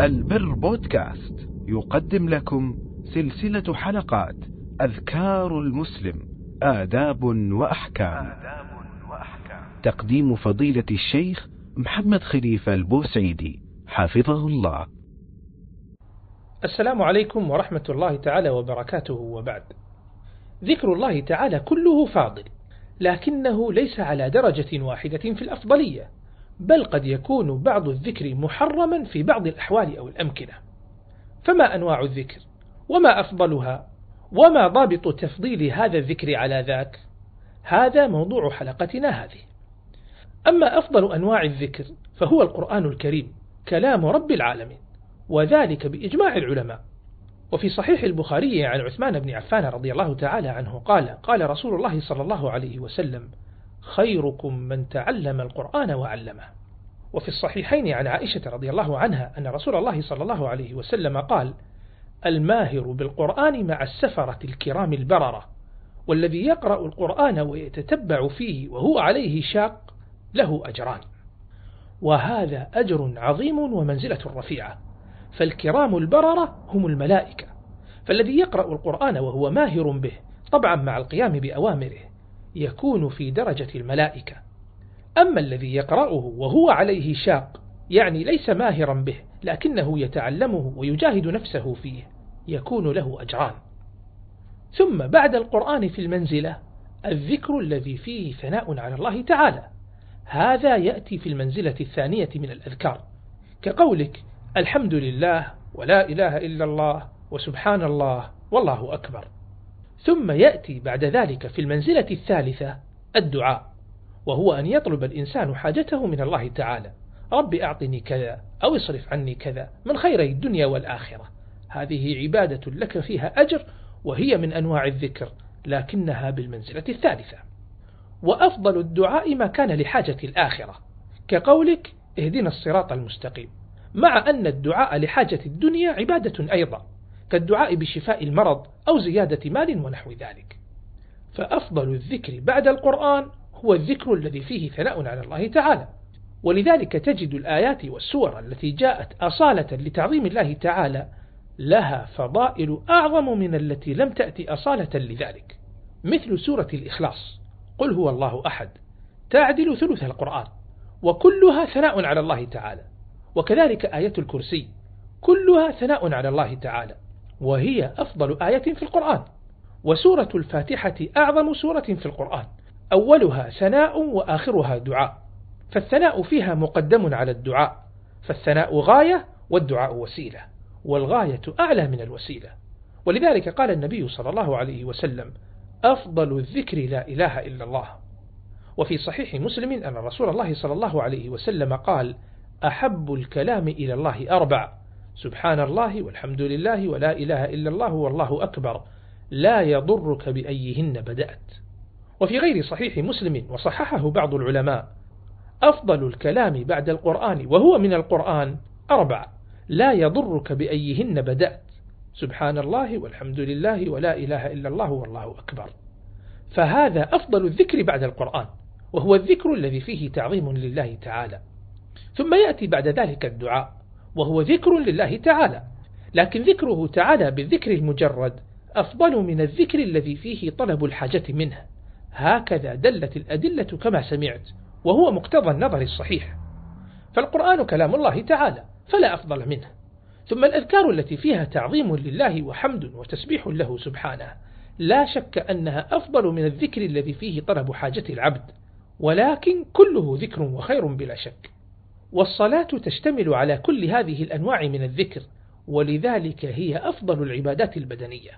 البر بودكاست يقدم لكم سلسلة حلقات أذكار المسلم آداب وأحكام. تقديم فضيلة الشيخ محمد خليفة البوسعيدي حفظه الله. السلام عليكم ورحمة الله تعالى وبركاته وبعد. ذكر الله تعالى كله فاضل لكنه ليس على درجة واحدة في الأفضلية. بل قد يكون بعض الذكر محرما في بعض الأحوال أو الأمكنة. فما أنواع الذكر؟ وما أفضلها؟ وما ضابط تفضيل هذا الذكر على ذاك؟ هذا موضوع حلقتنا هذه. أما أفضل أنواع الذكر فهو القرآن الكريم كلام رب العالمين وذلك بإجماع العلماء. وفي صحيح البخاري عن عثمان بن عفان رضي الله تعالى عنه قال قال رسول الله صلى الله عليه وسلم خيركم من تعلم القرآن وعلمه. وفي الصحيحين عن عائشة رضي الله عنها أن رسول الله صلى الله عليه وسلم قال الماهر بالقرآن مع السفرة الكرام البررة والذي يقرأ القرآن ويتتبع فيه وهو عليه شاق له أجران. وهذا أجر عظيم ومنزلة رفيعة. فالكرام البررة هم الملائكة فالذي يقرأ القرآن وهو ماهر به طبعا مع القيام بأوامره. يكون في درجة الملائكة. أما الذي يقرأه وهو عليه شاق يعني ليس ماهرا به لكنه يتعلمه ويجاهد نفسه فيه يكون له أجران. ثم بعد القرآن في المنزلة الذكر الذي فيه ثناء على الله تعالى. هذا يأتي في المنزلة الثانية من الأذكار كقولك الحمد لله ولا إله إلا الله وسبحان الله والله أكبر. ثم يأتي بعد ذلك في المنزلة الثالثة الدعاء وهو أن يطلب الإنسان حاجته من الله تعالى. رب أعطني كذا أو اصرف عني كذا من خيري الدنيا والآخرة. هذه عبادة لك فيها أجر وهي من أنواع الذكر لكنها بالمنزلة الثالثة. وأفضل الدعاء ما كان لحاجة الآخرة. كقولك اهدنا الصراط المستقيم. مع أن الدعاء لحاجة الدنيا عبادة أيضا. كالدعاء بشفاء المرض أو زيادة مال ونحو ذلك. فأفضل الذكر بعد القرآن هو الذكر الذي فيه ثناء على الله تعالى. ولذلك تجد الآيات والسور التي جاءت أصالة لتعظيم الله تعالى لها فضائل أعظم من التي لم تأتي أصالة لذلك. مثل سورة الإخلاص قل هو الله أحد تعدل ثلث القرآن وكلها ثناء على الله تعالى. وكذلك آية الكرسي كلها ثناء على الله تعالى. وهي أفضل آية في القرآن. وسورة الفاتحة أعظم سورة في القرآن. أولها ثناء وآخرها دعاء. فالثناء فيها مقدم على الدعاء. فالثناء غاية والدعاء وسيلة. والغاية أعلى من الوسيلة. ولذلك قال النبي صلى الله عليه وسلم أفضل الذكر لا إله إلا الله. وفي صحيح مسلم أن رسول الله صلى الله عليه وسلم قال أحب الكلام إلى الله أربع. سبحان الله والحمد لله ولا إله إلا الله والله أكبر. لا يضرك بأيهن بدأت. وفي غير صحيح مسلم وصححه بعض العلماء أفضل الكلام بعد القرآن وهو من القرآن أربع. لا يضرك بأيهن بدأت. سبحان الله والحمد لله ولا إله إلا الله والله أكبر. فهذا أفضل الذكر بعد القرآن وهو الذكر الذي فيه تعظيم لله تعالى. ثم يأتي بعد ذلك الدعاء. وهو ذكر لله تعالى. لكن ذكره تعالى بالذكر المجرد أفضل من الذكر الذي فيه طلب الحاجة منه. هكذا دلت الأدلة كما سمعت وهو مقتضى النظر الصحيح. فالقرآن كلام الله تعالى فلا أفضل منه. ثم الأذكار التي فيها تعظيم لله وحمد وتسبيح له سبحانه لا شك أنها أفضل من الذكر الذي فيه طلب حاجة العبد. ولكن كله ذكر وخير بلا شك. والصلاة تشتمل على كل هذه الأنواع من الذكر ولذلك هي أفضل العبادات البدنية.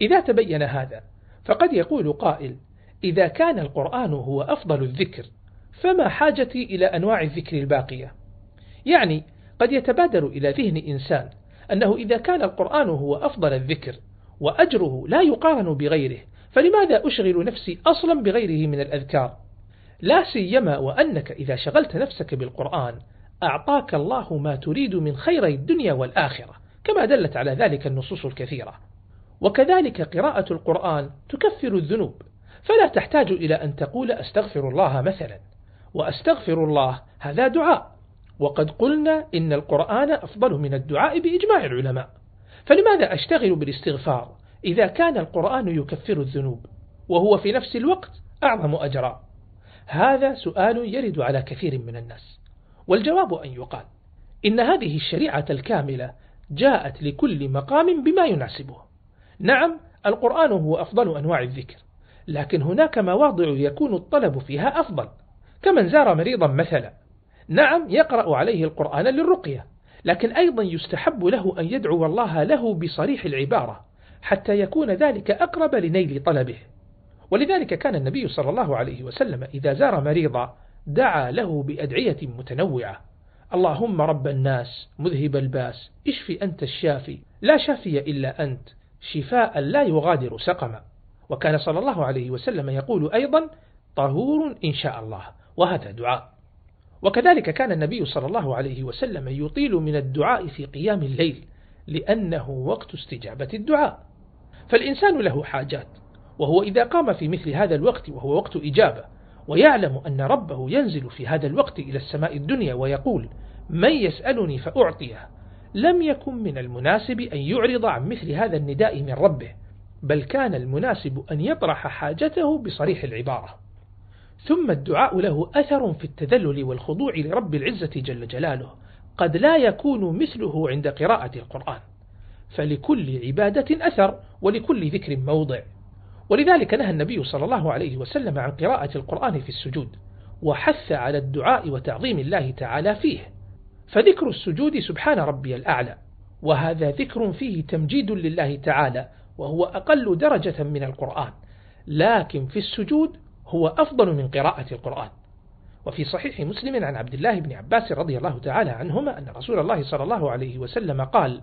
إذا تبين هذا فقد يقول قائل إذا كان القرآن هو أفضل الذكر فما حاجتي إلى أنواع الذكر الباقية؟ يعني قد يتبادر إلى ذهن إنسان أنه إذا كان القرآن هو أفضل الذكر وأجره لا يقارن بغيره فلماذا أشغل نفسي أصلا بغيره من الأذكار؟ لا سيما وأنك إذا شغلت نفسك بالقرآن أعطاك الله ما تريد من خير الدنيا والآخرة كما دلت على ذلك النصوص الكثيرة. وكذلك قراءة القرآن تكفر الذنوب فلا تحتاج إلى أن تقول أستغفر الله مثلا وأستغفر الله هذا دعاء. وقد قلنا إن القرآن أفضل من الدعاء بإجماع العلماء. فلماذا أشتغل بالاستغفار إذا كان القرآن يكفر الذنوب؟ وهو في نفس الوقت أعظم أجرا. هذا سؤال يرد على كثير من الناس. والجواب أن يقال إن هذه الشريعة الكاملة جاءت لكل مقام بما يناسبه. نعم القرآن هو أفضل أنواع الذكر لكن هناك مواضع يكون الطلب فيها أفضل كمن زار مريضا مثلا. نعم يقرأ عليه القرآن للرقية لكن أيضا يستحب له أن يدعو الله له بصريح العبارة حتى يكون ذلك أقرب لنيل طلبه. ولذلك كان النبي صلى الله عليه وسلم إذا زار مريضا دعا له بأدعية متنوعة. اللهم رب الناس مذهب الباس اشف أنت الشافي لا شافي إلا أنت شفاء لا يغادر سقما. وكان صلى الله عليه وسلم يقول أيضا طهور إن شاء الله وهذا دعاء. وكذلك كان النبي صلى الله عليه وسلم يطيل من الدعاء في قيام الليل لأنه وقت استجابة الدعاء. فالإنسان له حاجات وهو إذا قام في مثل هذا الوقت وهو وقت إجابة ويعلم أن ربه ينزل في هذا الوقت إلى السماء الدنيا ويقول من يسألني فأعطيه. لم يكن من المناسب أن يعرض عن مثل هذا النداء من ربه بل كان المناسب أن يطرح حاجته بصريح العبارة. ثم الدعاء له أثر في التذلل والخضوع لرب العزة جل جلاله قد لا يكون مثله عند قراءة القرآن. فلكل عبادة أثر ولكل ذكر موضع. ولذلك نهى النبي صلى الله عليه وسلم عن قراءة القرآن في السجود وحث على الدعاء وتعظيم الله تعالى فيه. فذكر السجود سبحان ربي الأعلى وهذا ذكر فيه تمجيد لله تعالى وهو أقل درجة من القرآن لكن في السجود هو أفضل من قراءة القرآن. وفي صحيح مسلم عن عبد الله بن عباس رضي الله تعالى عنهما أن رسول الله صلى الله عليه وسلم قال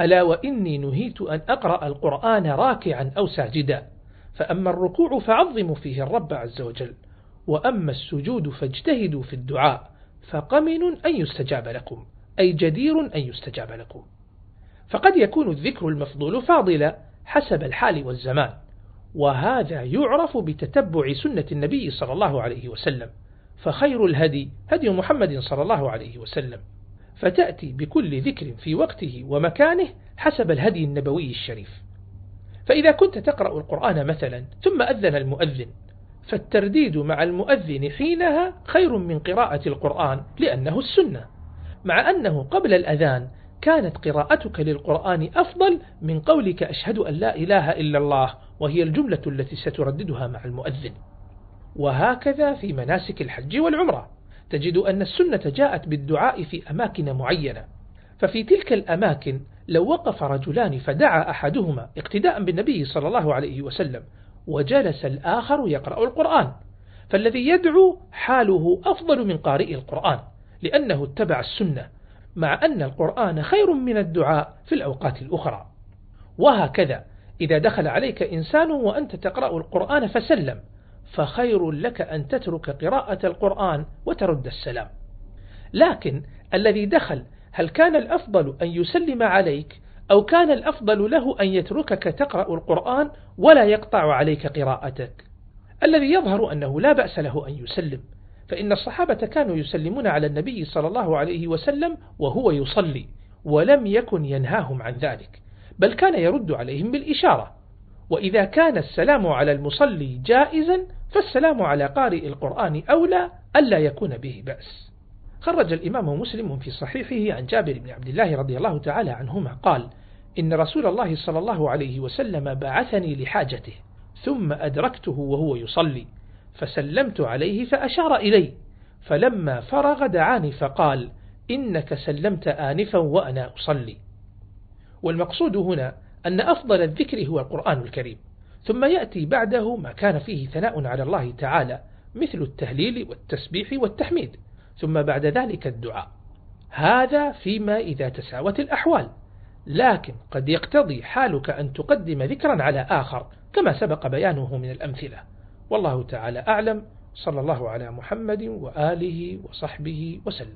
ألا وإني نهيت أن أقرأ القرآن راكعا أو ساجدا؟ فأما الركوع فعظموا فيه الرب عز وجل وأما السجود فاجتهدوا في الدعاء فقمن أن يستجاب لكم أي جدير أن يستجاب لكم. فقد يكون الذكر المفضول فاضلا حسب الحال والزمان وهذا يعرف بتتبع سنة النبي صلى الله عليه وسلم فخير الهدي هدي محمد صلى الله عليه وسلم. فتأتي بكل ذكر في وقته ومكانه حسب الهدي النبوي الشريف. فإذا كنت تقرأ القرآن مثلا ثم أذن المؤذن فالترديد مع المؤذن حينها خير من قراءة القرآن لأنه السنة. مع أنه قبل الأذان كانت قراءتك للقرآن أفضل من قولك أشهد أن لا إله إلا الله وهي الجملة التي سترددها مع المؤذن. وهكذا في مناسك الحج والعمرة. تجد أن السنة جاءت بالدعاء في أماكن معينة. ففي تلك الأماكن لو وقف رجلان فدعا أحدهما اقتداء بالنبي صلى الله عليه وسلم وجلس الآخر يقرأ القرآن. فالذي يدعو حاله أفضل من قارئ القرآن لأنه اتبع السنة مع أن القرآن خير من الدعاء في الأوقات الأخرى. وهكذا إذا دخل عليك إنسان وأنت تقرأ القرآن فسلم فخير لك أن تترك قراءة القرآن وترد السلام. لكن الذي دخل هل كان الأفضل أن يسلم عليك أو كان الأفضل له أن يتركك تقرأ القرآن ولا يقطع عليك قراءتك؟ الذي يظهر أنه لا بأس له أن يسلم فإن الصحابة كانوا يسلمون على النبي صلى الله عليه وسلم وهو يصلي ولم يكن ينهاهم عن ذلك بل كان يرد عليهم بالإشارة. وإذا كان السلام على المصلي جائزا فالسلام على قارئ القرآن أولى ألا يكون به بأس. خرج الإمام مسلم في صحيحه عن جابر بن عبد الله رضي الله تعالى عنهما قال إن رسول الله صلى الله عليه وسلم بعثني لحاجته ثم أدركته وهو يصلي فسلمت عليه فأشار إلي فلما فرغ دعاني فقال إنك سلمت آنفا وأنا أصلي. والمقصود هنا أن أفضل الذكر هو القرآن الكريم ثم يأتي بعده ما كان فيه ثناء على الله تعالى مثل التهليل والتسبيح والتحميد. ثم بعد ذلك الدعاء. هذا فيما إذا تساوت الأحوال. لكن قد يقتضي حالك أن تقدم ذكرا على آخر كما سبق بيانه من الأمثلة. والله تعالى أعلم. صلى الله على محمد وآله وصحبه وسلم.